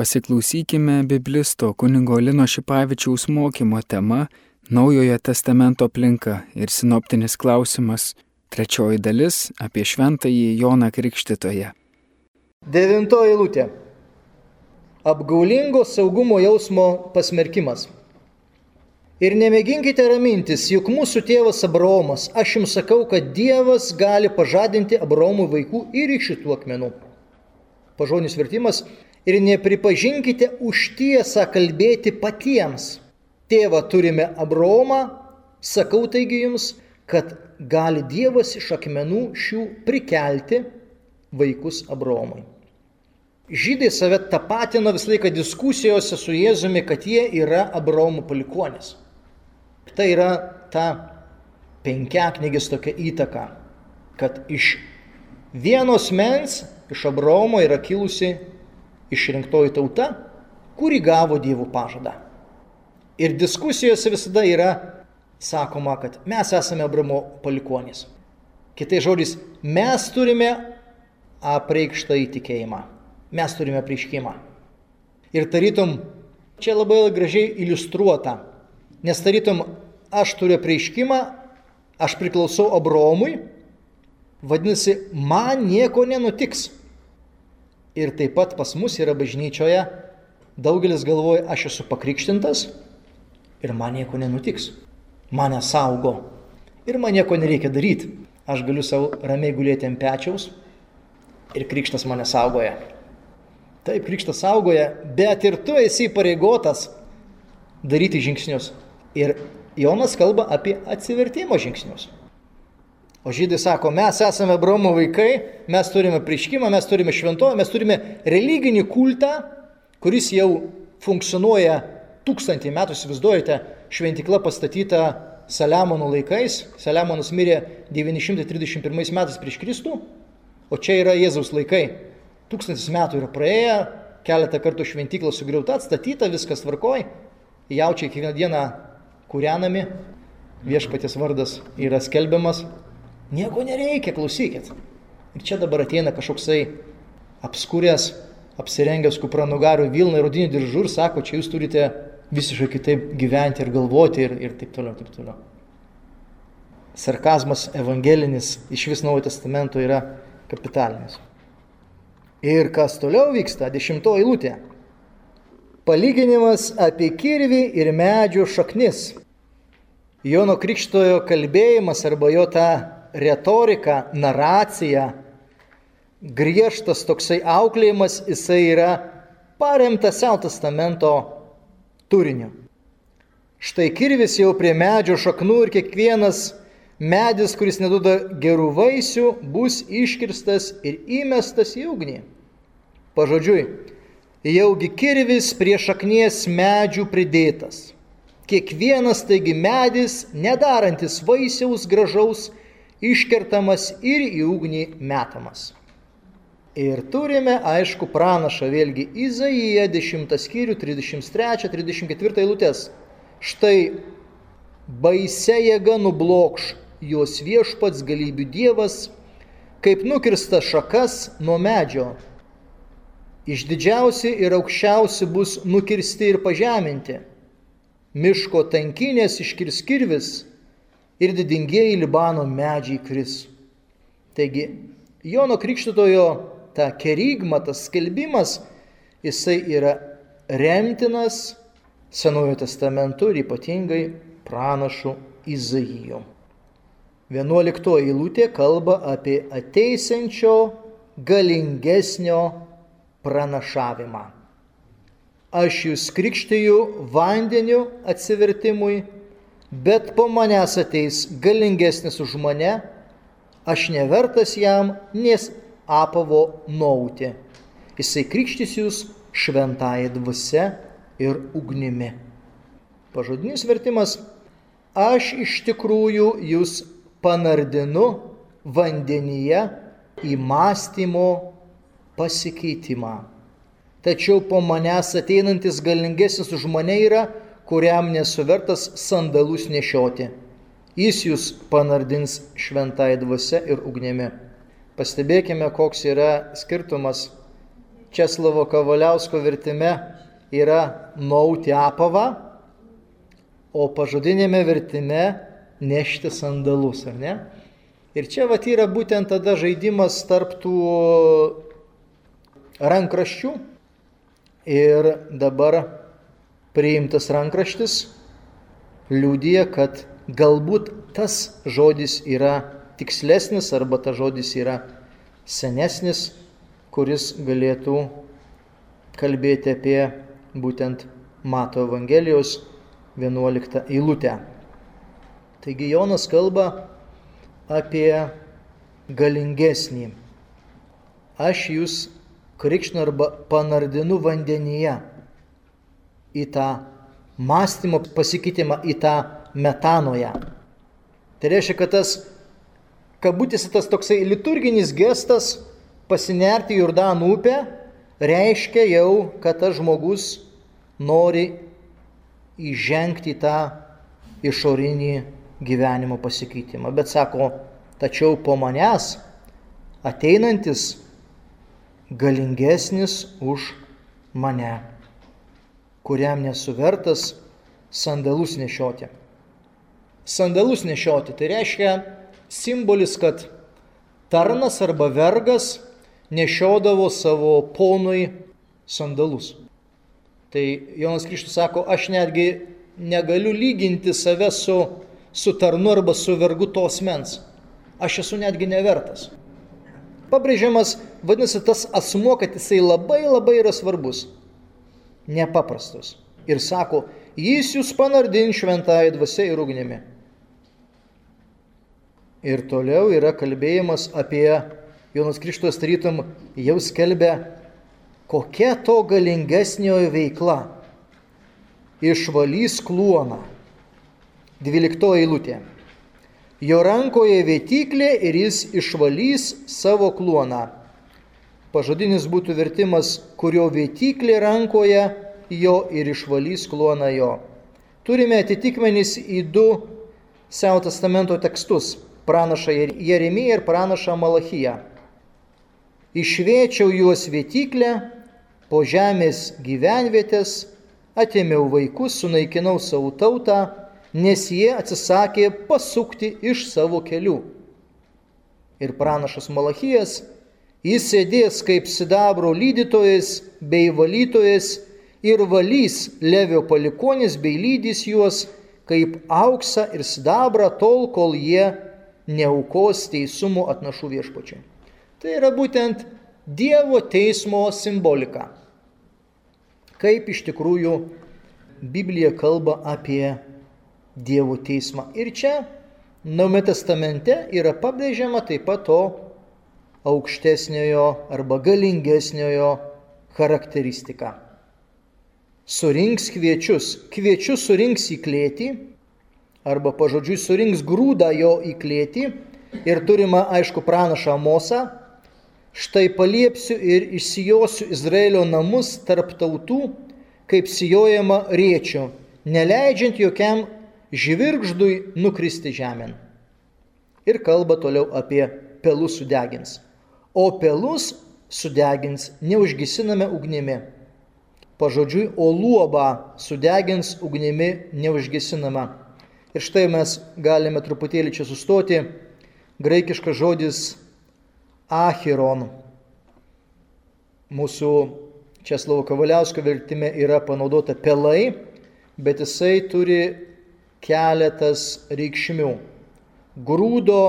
Pasiklausykime biblisto kunigo Lino Šipavičiaus mokymo tema Naujojo testamento aplinka ir sinoptinis klausimas, trečioji dalis apie šventąjį Joną Krikštitoje. Devintoji lūtė. Apgaulingo saugumo jausmo pasmerkimas. Ir nemėginkite ramintis, juk mūsų tėvas Abraomas, aš jums sakau, kad Dievas gali pažadinti Abraomui vaikų ir iš šitų akmenų. Pažodinis vertimas. Ir nepripažinkite už tiesą kalbėti patiems tėvą turime Abraomą, sakau taigi jums, kad gali Dievas iš akmenų šių prikelti vaikus Abraomui. Žydai save tapatino visą laiką diskusijose su Jėzumi, kad jie yra Abraomo palikonis. Tai yra ta penkiaknygis tokia įtaka, kad iš vienos mens, iš Abraomo yra kilusi išrinktoji tauta, kuri gavo Dievo pažadą. Ir diskusijose visada yra sakoma, kad mes esame Abramo palikonys. Kitai žodis, mes turime apreikštą įtikėjimą. Mes turime prieškimą. Ir tarytum, čia labai gražiai iliustruota, nes tarytum, aš turiu prieškimą, aš priklausau Abromui, vadinasi, man nieko nenutiks. Ir taip pat pas mus yra bažnyčioje, daugelis galvoja, aš esu pakrikštintas, ir man nieko nenutiks. Mane saugo ir man nieko nereikia daryti. Aš galiu savo ramiai gulėti ant pečiaus ir krikštas mane saugoja. Taip, krikštas saugoja, bet ir tu esi pareigotas daryti žingsnius. Ir Jonas kalba apie atsivertimo žingsnius. O žydai sako, mes esame Bromo vaikai, mes turime prieškimą, mes turime šventovę, mes turime religinį kultą, kuris jau funkcionuoja tūkstantį metų, įsivaizduojate, šventikla pastatyta Saliamono laikais, Saliamonas mirė 931 metais prieš Kristų, o čia yra Jėzaus laikai. Tūkstantis metų yra praėję, keletą kartų šventikla sugriauta, atstatyta, viskas tvarkoj, jaučiai kiekvieną dieną kūrenami, viešpatės vardas yra skelbiamas, nieko nereikia, klausykit. Ir čia dabar ateina kažkoksai apskūręs, apsirengęs kupranugarių Vilną ir rodinių diržų ir sako, čia jūs turite visiškai kitaip gyventi ir galvoti ir, ir taip toliau, taip toliau. Sarkazmas evangelinis iš vis Naujojo testamento yra kapitalinis. Ir kas toliau vyksta, dešimtoji eilutė. Palyginimas apie kirvį ir medžių šaknis. Jono Krikštojo kalbėjimas arba jo ta retorika, naracija, griežtas toksai auklėjimas, jisai yra paremtas Seno testamento turiniu. Štai kirvis jau prie medžio šaknų ir kiekvienas medis, kuris neduoda gerų vaisių, bus iškirstas ir įmestas į ugnį. Pažodžiui, jaugi kirvis prie šaknies medžių pridėtas. Kiekvienas taigi medis, nedarantis vaisiaus gražaus, iškertamas ir į ugnį metamas. Ir turime, aišku, pranašą vėlgi Izaiją 10 skyrių 33-34 eilutės. Štai baise jėga nublokš jos viešpats galybių dievas, kaip nukirsta šakas nuo medžio. Išdidžiausi ir aukščiausi bus nukirsti ir pažeminti. Miško tankinės iškirs kirvis ir didingieji Libano medžiai kris. Taigi, Jono Krikštitojo ta kerygma, tas skelbimas, jisai yra remtinas Senojo testamentu ir ypatingai pranašu Izaiju. Vienuoliktoji eilutė kalba apie ateisenčio galingesnio pranašavimą. Aš jūs krikštiju vandeniu atsivertimui, bet po manęs ateis galingesnis už mane, aš nevertas jam, nes apavo nautė. Jisai krikštys jūs šventąją dvasia ir ugnimi. Pažodinis vertimas - aš iš tikrųjų jūs panardinu vandenyje į mąstymo pasikeitimą. Tačiau po manęs ateinantis galingesnis už mane yra, kuriam nesuvertas sandalus nešioti. Jis jūs panardins šventąją dvasia ir ugnimi. Pastebėkime, koks yra skirtumas Česlavo Kavaliausko vertime yra nauti apavą, o pažodinėme vertime nešti sandalus, ar ne? Ir čia vat yra būtent tada žaidimas tarp tų rankraščių ir dabar priimtas rankraštis liūdija, kad galbūt tas žodis yra tikslesnis arba tas žodis yra senesnis, kuris galėtų kalbėti apie būtent Mato Evangelijos 11 eilutę. Taigi Jonas kalba apie galingesnį. Aš jūs krikšnu arba panardinu vandenyje į tą mąstymo pasikeitimą, į tą metanoje. Tai reiškia, kad tas, kabutėsi tas toksai liturginis gestas pasinerti į Jordanų upę, reiškia jau, kad tas žmogus nori įžengti tą išorinį gyvenimo pasikeitimą. Bet sako, tačiau po manęs ateinantis galingesnis už mane, kuriam nesuvertas sandalus nešioti. Sandalus nešioti tai reiškia simbolis, kad tarnas arba vergas nešiodavo savo ponui sandalus. Tai Jonas Kristus sako, aš netgi negaliu lyginti save su, su tarnu arba su vergu tos mens. Aš esu netgi nevertas. Pabrėžiamas, vadinasi, tas asmo, kad jisai labai labai yra svarbus. Nepaprastas. Ir sako, jis jūs panardin šventąją dvasę ir ugnimi. Ir toliau yra kalbėjimas apie Jonas Krikštos tarytum jau skelbia, kokia to galingesniojo veikla išvalys kluoną. Dvylikto eilutė. Jo rankoje vėtyklė ir jis išvalys savo kluoną. Pažodinis būtų vertimas, kurio vėtyklė rankoje jo ir išvalys kluoną jo. Turime atitikmenys į du Seno testamento tekstus - pranašą Jeremiją ir pranašą Malachiją. Išviečiau juos vėtyklę po žemės gyvenvietės, atėmiau vaikus, sunaikinau savo tautą, nes jie atsisakė pasukti iš savo kelių. Ir pranašas Malachijas, jis sėdės kaip sidabro lydytojas bei valytojas ir valys levio palikonis bei lydys juos kaip auksą ir sidabrą tol, kol jie neaukos teisumo atnašų viešpačiai. Tai yra būtent Dievo teismo simbolika kaip iš tikrųjų Biblija kalba apie Dievo teismą. Ir čia Naume testamente yra pabrėžiama taip pat to aukštesniojo arba galingesniojo charakteristika. Surinks kviečius. Kviečius surinks į klėtį arba pažodžiui surinks grūdą jo į klėtį ir turima aišku pranašą Mosą, Štai paliepsiu ir išsijosiu Izraelio namus tarp tautų, kaip sijojama riečio, neleidžiant jokiam žvirgždui nukristi žemėn. Ir kalba toliau apie pelus sudegins. O pelus sudegins neužgisiname ugnimi. Pažodžiui, o luobą sudegins ugnimi neužgisinama. Ir štai mes galime truputėlį čia sustoti. Graikiškas žodis achiron. Mūsų Česlovo Kavaliausko vertime yra panaudota pelai, bet jisai turi keletas reikšmių. Grūdo,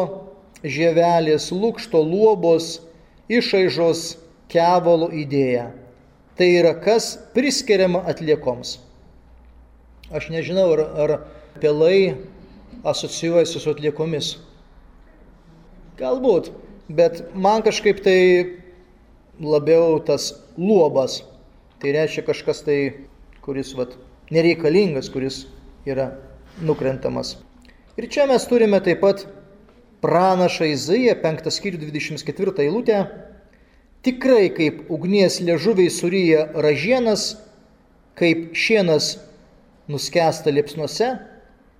žievelės, lūkšto luobos, išaižos, kevalo idėja. Tai yra kas priskiriama atliekoms. Aš nežinau, ar, ar pelai asocijuojasi su atliekomis. Galbūt, bet man kažkaip tai labiau tas luobas. Tai reiškia kažkas tai, kuris vat, nereikalingas, kuris yra nukrentamas. Ir čia mes turime taip pat pranašą Izaiją, 5 skyrių 24 eilutę. Tikrai kaip ugnies liežuviai suryja ražienas, kaip šienas nuskesta liepsnuose,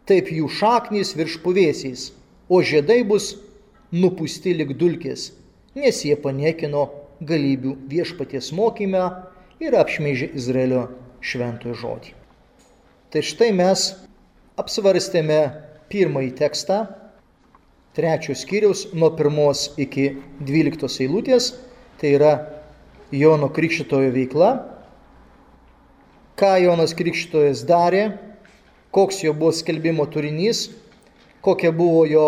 taip jų šaknys virš puvėsiais, o žiedai bus nupusti lik dulkės, nes jie paniekino galybių viešpaties mokymę ir apšmeižė Izraelio šventojo žodį. Tai štai mes apsvarstėme pirmąjį tekstą, trečios skyriaus nuo pirmos iki dvyliktos eilutės, tai yra Jono Krikščitojo veikla, ką Jonas Krikščitojas darė, koks jo buvo skelbimo turinys, kokia buvo jo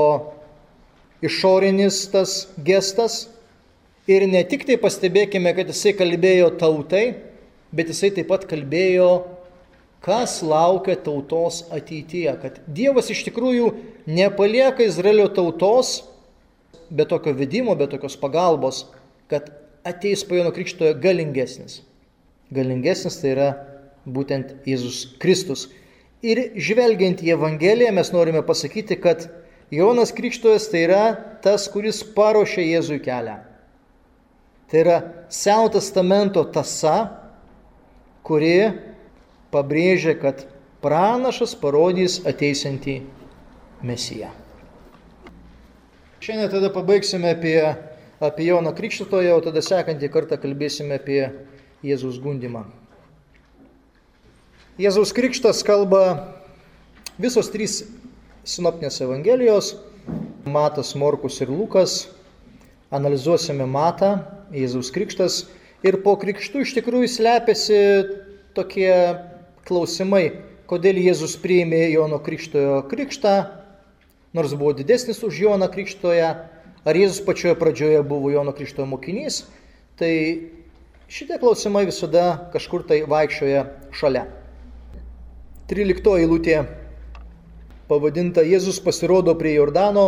išorinis tas gestas. Ir ne tik tai pastebėkime, kad jisai kalbėjo tautai, bet jisai taip pat kalbėjo, kas laukia tautos ateityje. Kad Dievas iš tikrųjų nepalieka Izraelio tautos be tokio vedimo, be tokios pagalbos, kad ateis po Jono Krikštojo galingesnis. Galingesnis tai yra būtent Jėzus Kristus. Ir žvelgiant į Evangeliją mes norime pasakyti, kad Jonas Krikštojas tai yra tas, kuris paruošė Jėzui kelią. Tai yra Seno testamento tasa, kuri pabrėžia, kad pranašas parodys ateisiantį Mesiją. Šiandien tada pabaigsime apie, apie Joną Krikščitoją, o tada sekantį kartą kalbėsime apie Jėzus gundimą. Jėzaus Krikštas kalba visos trys sinoptinės evangelijos - Matas, Morkus ir Lukas. Analizuosime Matą, Jėzaus Krikštas ir po krikštų iš tikrųjų slepiasi tokie klausimai, kodėl Jėzus priėmė Jono Krikštojo krikštą, nors buvo didesnis už Joną Krikštoje, ar Jėzus pačioje pradžioje buvo Jono Krikštojo mokinys, tai šitie klausimai visada kažkur tai vaikščioja šalia. 13 eilutė pavadinta Jėzus pasirodo prie Jordano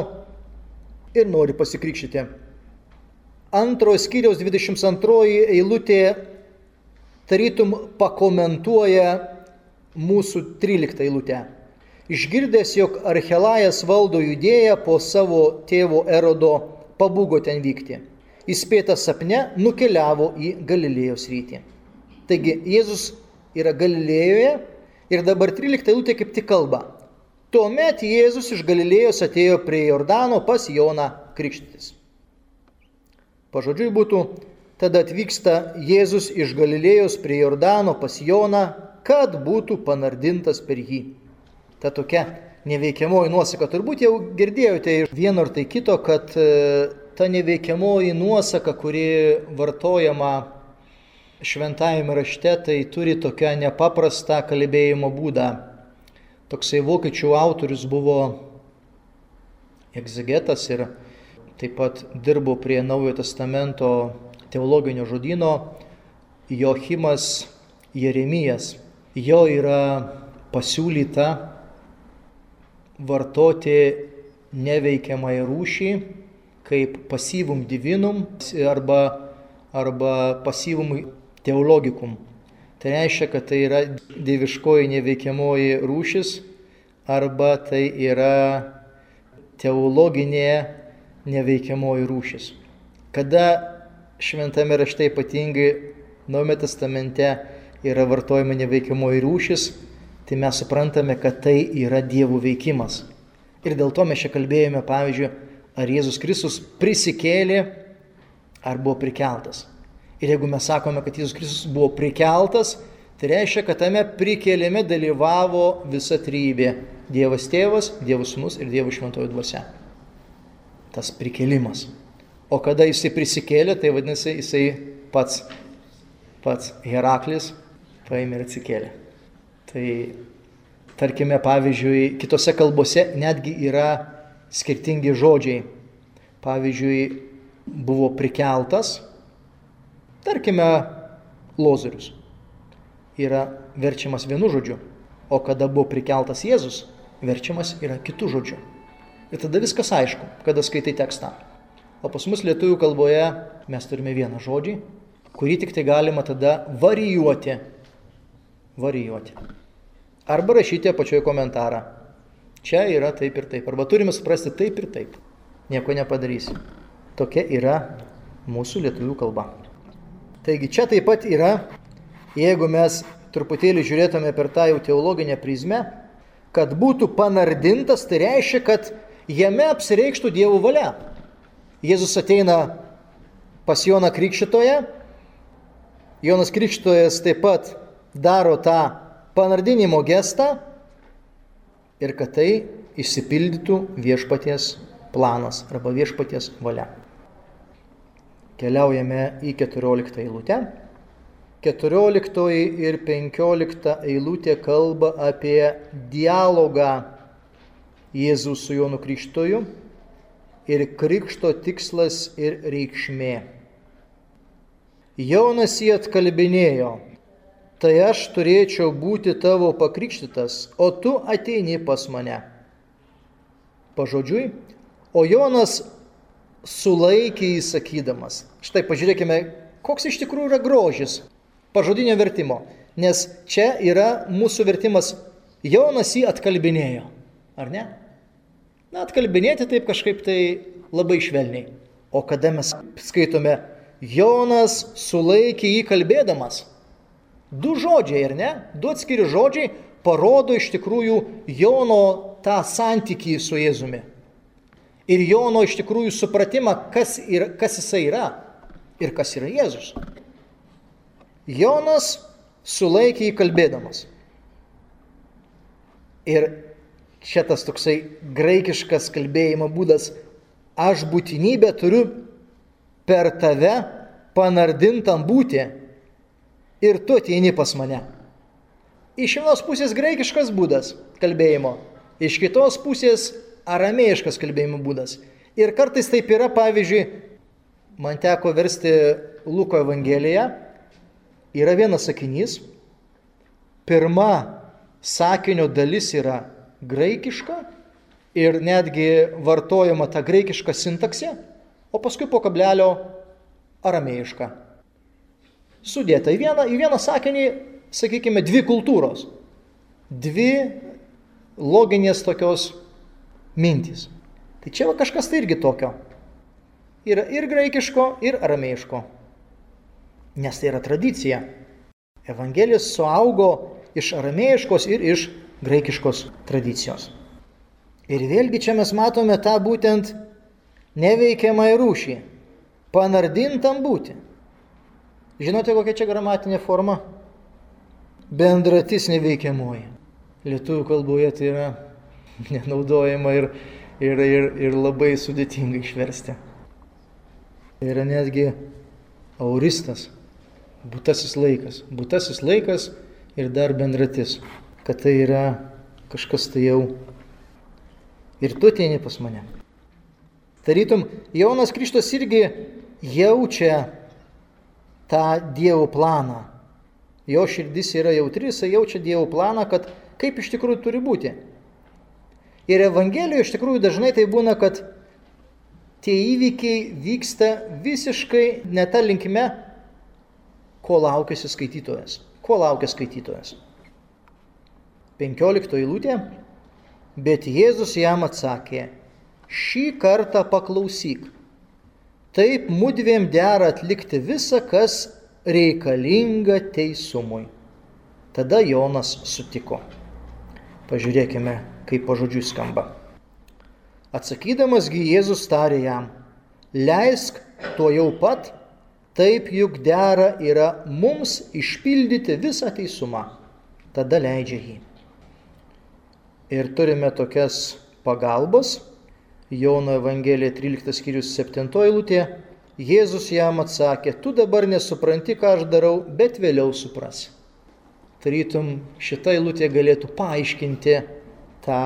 ir nori pasikrikštyti. Antrojo skyriaus 22 eilutė tarytum pakomentuoja mūsų 13 eilutę. Išgirdęs, jog Archelajas valdo judėją po savo tėvo erodo, pabūgo ten vykti. Įspėtas sapne nukeliavo į Galilėjos rytį. Taigi Jėzus yra Galilėjoje ir dabar 13 eilutė kaip tik kalba. Tuomet Jėzus iš Galilėjos atėjo prie Jordano pas Joną krikštytis. Pažodžiui būtų, tada atvyksta Jėzus iš Galilėjos prie Jordano pas Joną, kad būtų panardintas per jį. Ta tokia neveikiamoji nuosaka. Turbūt jau girdėjote iš vieno ar tai kito, kad e, ta neveikiamoji nuosaka, kuri vartojama šventajame rašte, tai turi tokią nepaprastą kalbėjimo būdą. Toksai vokiečių autorius buvo egzegetas ir taip pat dirbo prie Naujojo testamento teologinio žodino Jochimas Jeremijas jo yra pasiūlyta vartoti neveikiamąją rūšį kaip pasyvum divinum arba, arba pasyvum teologikum. Tai reiškia, kad tai yra dieviškoji neveikiamoji rūšis arba tai yra teologinė neveikiamoji rūšis. Kada šventame rašte ypatingai Naujame testamente yra vartojama neveikiamoji rūšis, tai mes suprantame, kad tai yra dievų veikimas. Ir dėl to mes čia kalbėjome, pavyzdžiui, ar Jėzus Kristus prisikėlė, ar buvo prikeltas. Ir jeigu mes sakome, kad Jėzus Kristus buvo prikeltas, tai reiškia, kad tame prikėlėme dalyvavo visa trybė - Dievas tėvas, Dievas sūnus ir Dievas šventoji dvasia. Tas prikėlimas. O kada jisai prisikėlė, tai vadinasi, jisai pats, pats Heraklis paėmė ir atsikėlė. Tai tarkime, pavyzdžiui, kitose kalbose netgi yra skirtingi žodžiai. Pavyzdžiui, buvo prikeltas, tarkime, lozorius. Yra verčiamas vienu žodžiu, o kada buvo prikeltas Jėzus, verčiamas yra kitų žodžių. Ir tada viskas aišku, kada skaitai tekstą. O pas mus lietuvių kalboje mes turime vieną žodį, kurį tik tai galima tada varijuoti varijuoti. Arba rašyti apačioje komentarą. Čia yra taip ir taip. Arba turime suprasti taip ir taip. Nieko nepadarysi. Tokia yra mūsų lietuvių kalba. Taigi čia taip pat yra, jeigu mes truputėlį žiūrėtume per tą jau teologinę prizmę, kad būtų panardintas, tai reiškia, kad jame apsireikštų Dievo valia. Jėzus ateina pas Joną Krikščitoje. Jonas Krikščitojas taip pat daro tą panardinimo gestą ir kad tai išsipildytų viešpaties planas arba viešpaties valia. Keliaujame į 14 eilutę. 14 ir 15 eilutė kalba apie dialogą Jėzus su Jonu Krikštoju ir krikšto tikslas ir reikšmė. Jonas jį atkalbinėjo, tai aš turėčiau būti tavo pakrikštytas, o tu ateini pas mane. Pažodžiui, o Jonas sulaikė įsakydamas. Štai pažiūrėkime, koks iš tikrųjų yra grožis pažodinio vertimo. Nes čia yra mūsų vertimas Jonas jį atkalbinėjo. Ar ne? Na, atkalbinėti taip kažkaip tai labai švelniai. O kada mes skaitome Jonas sulaikė jį kalbėdamas. Du žodžiai, ar ne? Du atskiri žodžiai parodo iš tikrųjų Jono tą santykį su Jėzumi ir Jono iš tikrųjų supratimą, kas, ir, kas jisai yra ir kas yra Jėzus. Jonas sulaikė jį kalbėdamas. Ir čia tas toksai graikiškas kalbėjimo būdas, aš būtinybę turiu per tave panardintam būti ir tu ateini pas mane. Iš vienos pusės graikiškas būdas kalbėjimo, iš kitos pusės aramėjiškas kalbėjimo būdas. Ir kartais taip yra, pavyzdžiui, man teko versti Luko Evangeliją, yra vienas sakinys, pirma sakinio dalis yra graikiška ir netgi vartojama ta graikiška sintaksė, o paskui po kablelio aramėjiška. Sudėta į vieną, į vieną sakinį, sakykime, dvi kultūros, dvi loginės tokios mintys. Tai čia va kažkas tai irgi tokio. Yra ir graikiško, ir aramėjiško. Nes tai yra tradicija. Evangelijas suaugo iš aramėjiškos ir iš graikiškos tradicijos. Ir vėlgi čia mes matome tą būtent neveikiamą rūšį. Panardintam būti. Žinote, kokia čia gramatinė forma? Bendratis neveikiamoji. Lietuvių kalboje tai yra nenaudojama ir, ir, ir, ir labai sudėtinga išversti. Tai yra netgi auristas, būtasis laikas. Būtasis laikas ir dar bendratis, kad tai yra kažkas tai jau. Ir tu ateini pas mane. Tarytum, Jonas Kristus irgi jaučia tą Dievo planą. Jo širdis yra jautri, jisai jaučia Dievo planą, kad kaip iš tikrųjų turi būti. Ir Evangelijoje iš tikrųjų dažnai tai būna, kad tie įvykiai vyksta visiškai ne tą linkme, ko laukiasi skaitytojas. Ko laukia skaitytojas? 15 eilutė. Bet Jėzus jam atsakė, šį kartą paklausyk. Taip mudviem dera atlikti visą, kas reikalinga teisumui. Tada Jonas sutiko. Pažiūrėkime kaip pažodžiui skamba. Atsakydamasgi Jėzus tarė jam, leisk to jau pat, taip juk dera yra mums išpildyti visą teisumą. Tada leidžia jį. Ir turime tokias pagalbas. Jono Evangelija 13 skyrius 7 eilutė. Jėzus jam atsakė, tu dabar nesupranti, ką aš darau, bet vėliau suprasi. Tarytum šitą eilutę galėtų paaiškinti tą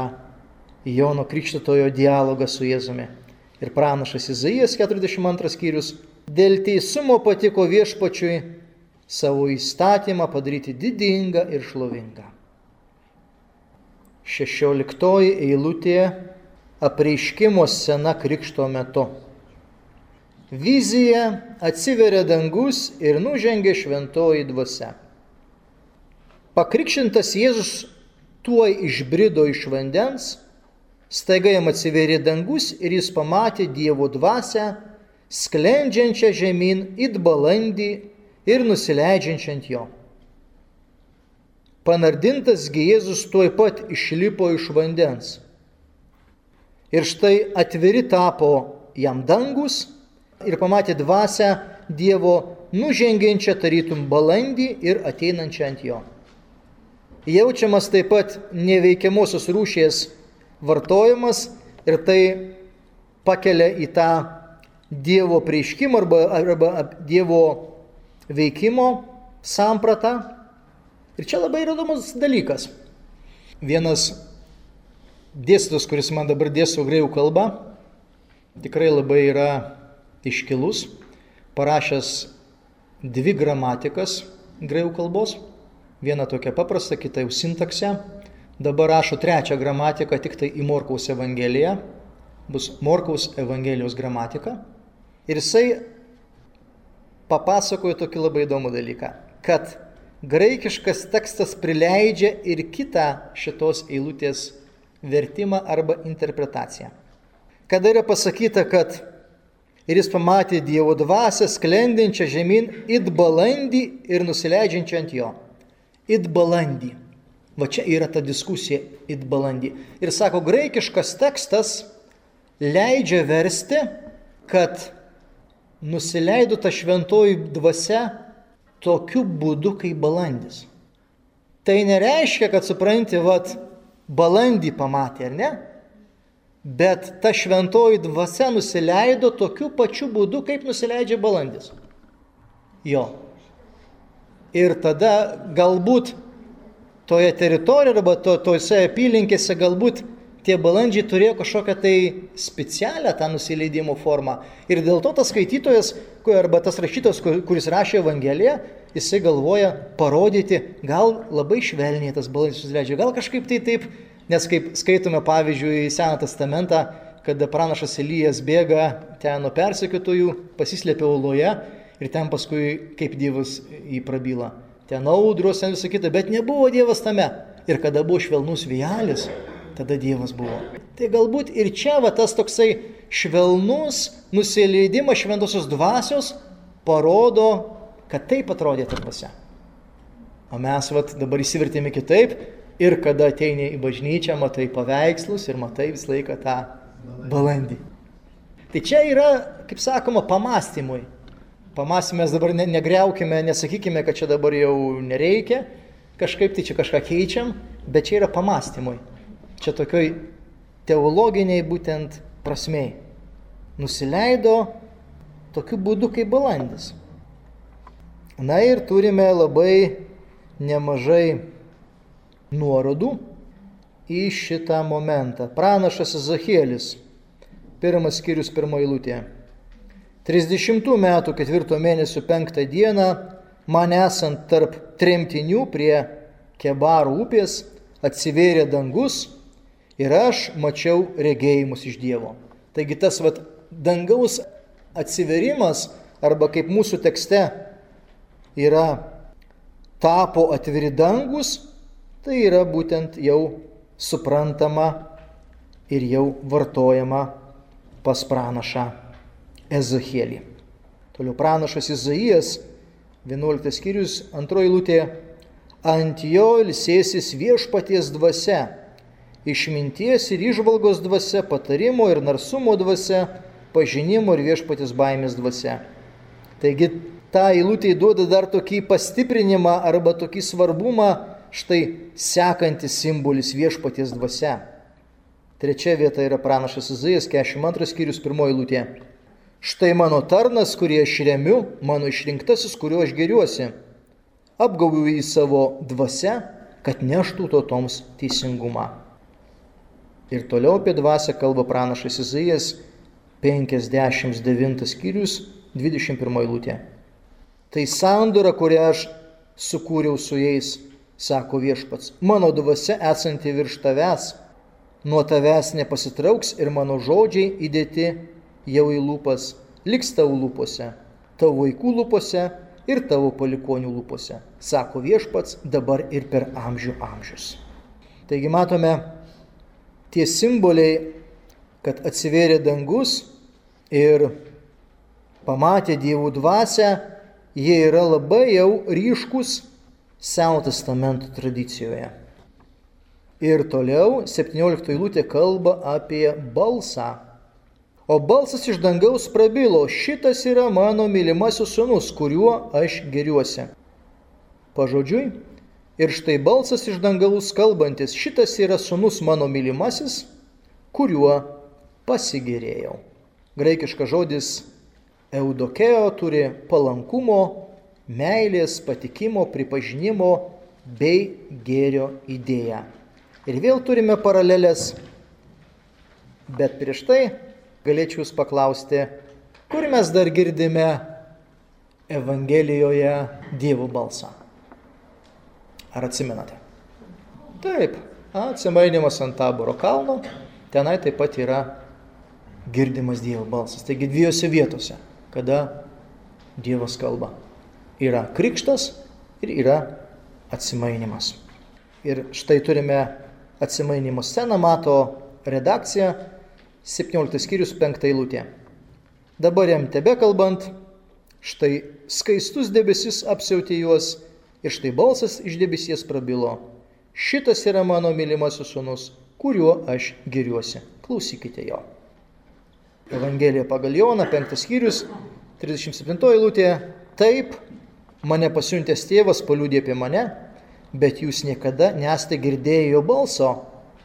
Jono Krikštitojo dialogą su Jėzumi. Ir pranašas Izaijas 42 skyrius dėl teisumo patiko viešpačiui savo įstatymą padaryti didingą ir šlovingą. 16 eilutė apreiškimo scena krikšto metu. Vizija atsiveria dangus ir nužengia šventoji dvasia. Pakrikščintas Jėzus tuoj išbrido iš vandens, staiga jam atsiverė dangus ir jis pamatė Dievo dvasę, sklendžiančią žemyn it balandį ir nusileidžiančią ant jo. Panardintas Jėzus tuoj pat išlipo iš vandens. Ir štai atviri tapo jam dangus ir pamatė dvasę Dievo nužengiančią tarytum balandį ir ateinančią ant jo. Jaučiamas taip pat neveikiamosios rūšies vartojimas ir tai pakelia į tą Dievo prieškimo arba, arba Dievo veikimo sampratą. Ir čia labai įdomus dalykas. Vienas dėstytojas, kuris man dabar dėsto greikų kalbą, tikrai labai yra iškilus, parašęs dvi gramatikas greikų kalbos, viena tokia paprasta, kita jau sintaksė. Dabar rašo trečią gramatiką tik tai į Morkaus Evangeliją, bus Morkaus Evangelijos gramatika. Ir jisai papasakojo tokį labai įdomų dalyką, kad graikiškas tekstas prileidžia ir kitą šitos eilutės vertimą arba interpretaciją. Kada yra pasakyta, kad ir jis pamatė Dievo dvasę sklendinčią žemyn it balandį ir nusileidžiančią ant jo. It balandį. Va čia yra ta diskusija it balandį. Ir sako, graikiškas tekstas leidžia versti, kad nusileido ta šventoji dvasia tokiu būdu kaip balandis. Tai nereiškia, kad supranti, vad, balandį pamatė, ar ne? Bet ta šventoji dvasia nusileido tokiu pačiu būdu, kaip nusileidžia balandis. Jo. Ir tada galbūt toje teritorijoje arba to, tose apylinkėse galbūt tie balandžiai turėjo kažkokią tai specialią tą nusileidimo formą. Ir dėl to tas skaitytojas, arba tas rašytojas, kuris rašė Evangeliją, jisai galvoja parodyti, gal labai švelniai tas balandis nusileidžia, gal kažkaip tai taip Nes kaip skaitome pavyzdžiui Seną testamentą, kada pranašas Elijas bėga ten nuo persekiotojų, pasislėpia uloje ir ten paskui kaip Dievas jį prabyla. Ten audros, ten visą kitą, bet nebuvo Dievas tame. Ir kada buvo švelnus vėjelis, tada Dievas buvo. Tai galbūt ir čia va tas toksai švelnus nusileidimas šventosios dvasios parodo, kad taip atrodė ta dvasia. O mes vat, dabar įsivertėme kitaip Ir kada ateini į bažnyčią, matai paveikslus ir matai visą laiką tą balandį. Tai čia yra, kaip sakoma, pamastymui. Pamastymės dabar ne, negreukime, nesakykime, kad čia dabar jau nereikia, kažkaip tai čia kažką keičiam, bet čia yra pamastymui. Čia tokioj teologiniai būtent prasmei. Nusileido tokiu būdu kaip balandis. Na ir turime labai nemažai nuorodų į šitą momentą. Pranašas Zachielis, pirmas skyrius pirmoji lūtė. 30 metų ketvirto mėnesio penktą dieną, man esant tarp tremtinių prie Kebarų upės, atsivėrė dangus ir aš mačiau regėjimus iš Dievo. Taigi tas vat, dangaus atsiverimas, arba kaip mūsų tekste yra tapo atviri dangus, tai yra būtent jau suprantama ir jau vartojama pas pranašą Ezachielį. Toliau pranašas Izaijas, 11 skyrius, antroji lūtė, ant jo ilsėsis viešpaties dvasia, išminties ir išvalgos dvasia, patarimo ir narsumo dvasia, pažinimo ir viešpaties baimės dvasia. Taigi ta eilutė duoda dar tokį pastiprinimą arba tokį svarbumą štai sekantis simbolis viešpaties dvasia. Trečia vieta yra pranašas Izaijas, 42 skyrius, pirmoji lūtė. Štai mano tarnas, kurį aš remiu, mano išrinktasis, kuriuo aš geriuosi. Apgaubiu į savo dvasę, kad neštų tautoms teisingumą. Ir toliau apie dvasę kalba pranašas Izaijas, 59 skyrius, 21 lūtė. Tai sandora, kurią aš sukūriau su jais sako viešpats, mano dvasia esanti virš tavęs, nuo tavęs nepasitrauks ir mano žodžiai įdėti jau į lūpas, liks tavo lūpose, tavo vaikų lūpose ir tavo palikonių lūpose, sako viešpats dabar ir per amžių amžius. Taigi matome tie simboliai, kad atsivėrė dangus ir pamatė dievų dvasę, jie yra labai jau ryškus Seno testamento tradicijoje. Ir toliau 17 eilutė kalba apie balsą. O balsas iš dangaus prabilo, šitas yra mano mylimasis sunus, kuriuo aš geriuosi. Pažodžiui, ir štai balsas iš dangaus kalbantis, šitas yra sunus mano mylimasis, kuriuo pasigėrėjau. Graikiškas žodis eudokeo turi palankumo, meilės, patikimo, pripažinimo bei gėrio idėją. Ir vėl turime paralelės, bet prieš tai galėčiau jūs paklausti, kur mes dar girdime Evangelijoje Dievo balsą. Ar atsimenate? Taip, atsimainimas ant taboro kalno, tenai taip pat yra girdimas Dievo balsas. Taigi dviejose vietose, kada Dievas kalba. Yra krikštas ir yra atsimainimas. Ir štai turime atsimainimo sceną, mato redakcija 17 skyrius 5 eilutė. Dabar jam tebe kalbant, štai skaistus debesis apsiautė juos ir štai balsas iš debesies prabilo. Šitas yra mano mylimasis sunus, kuriuo aš giriuosi. Klausykite jo. Evangelija pagal Joną, 5 skyrius, 37 eilutė. Taip, mane pasiuntęs tėvas paliūdė apie mane, bet jūs niekada nesate girdėję jo balso,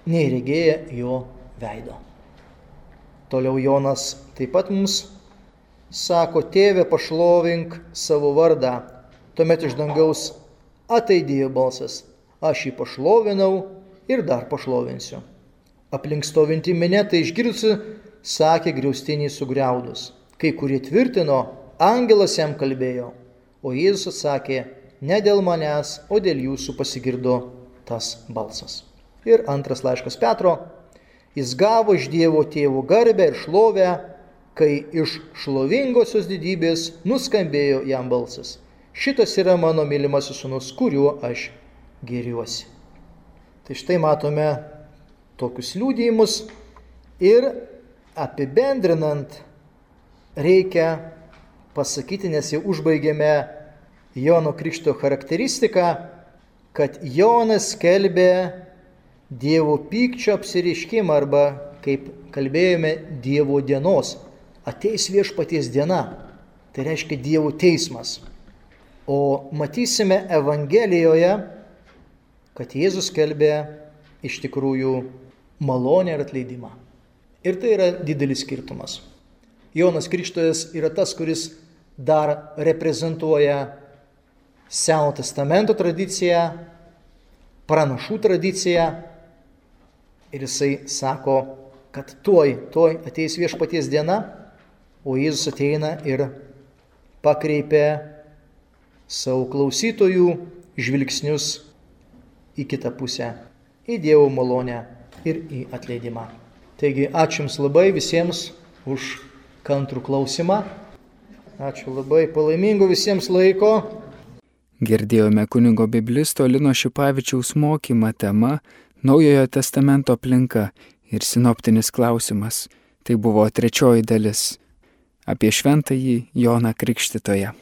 nei regėję jo veido. Toliau Jonas taip pat mums sako, tėve pašlovink savo vardą. Tuomet iš dangaus ateidėjo balsas, aš jį pašlovinau ir dar pašlovinsiu. Aplink stovinti minė tai išgirdusi, sakė griaustinį sugriaudus. Kai kurie tvirtino, angelas jam kalbėjo, o Jėzus atsakė, ne dėl manęs, o dėl jūsų pasigirdo tas balsas. Ir antras laiškas Petro, Jis gavo iš Dievo tėvo garbę ir šlovę, kai iš šlovingosios didybės nuskambėjo jam balsas. Šitas yra mano mylimasis sunus, kuriuo aš geriuosi. Tai štai matome tokius liūdėjimus ir apibendrinant reikia pasakyti, nes jau užbaigėme Jono Krikšto charakteristiką, kad Jonas kelbė Dievo pykčio apsiriškimą arba, kaip kalbėjome, Dievo dienos. Ateis viešpaties diena. Tai reiškia Dievo teismas. O matysime Evangelijoje, kad Jėzus kelbė iš tikrųjų malonę ir atleidimą. Ir tai yra didelis skirtumas. Jonas Krikštojas yra tas, kuris dar reprezentuoja Seno testamento tradiciją, pranašų tradiciją, Ir jisai sako, kad tuoj, tuoj ateis viešpaties diena, o Jėzus ateina ir pakreipia savo klausytojų žvilgsnius į kitą pusę, į Dievo malonę ir į atleidimą. Taigi ačiū Jums labai visiems už kantrų klausimą. Ačiū labai, palaimingo visiems laiko. Girdėjome kunigo biblisto Lino Šipavičiaus mokymą tema Naujojo testamento aplinka ir sinoptinis klausimas. Tai buvo trečioji dalis apie šventąjį Joną Krikštitoje.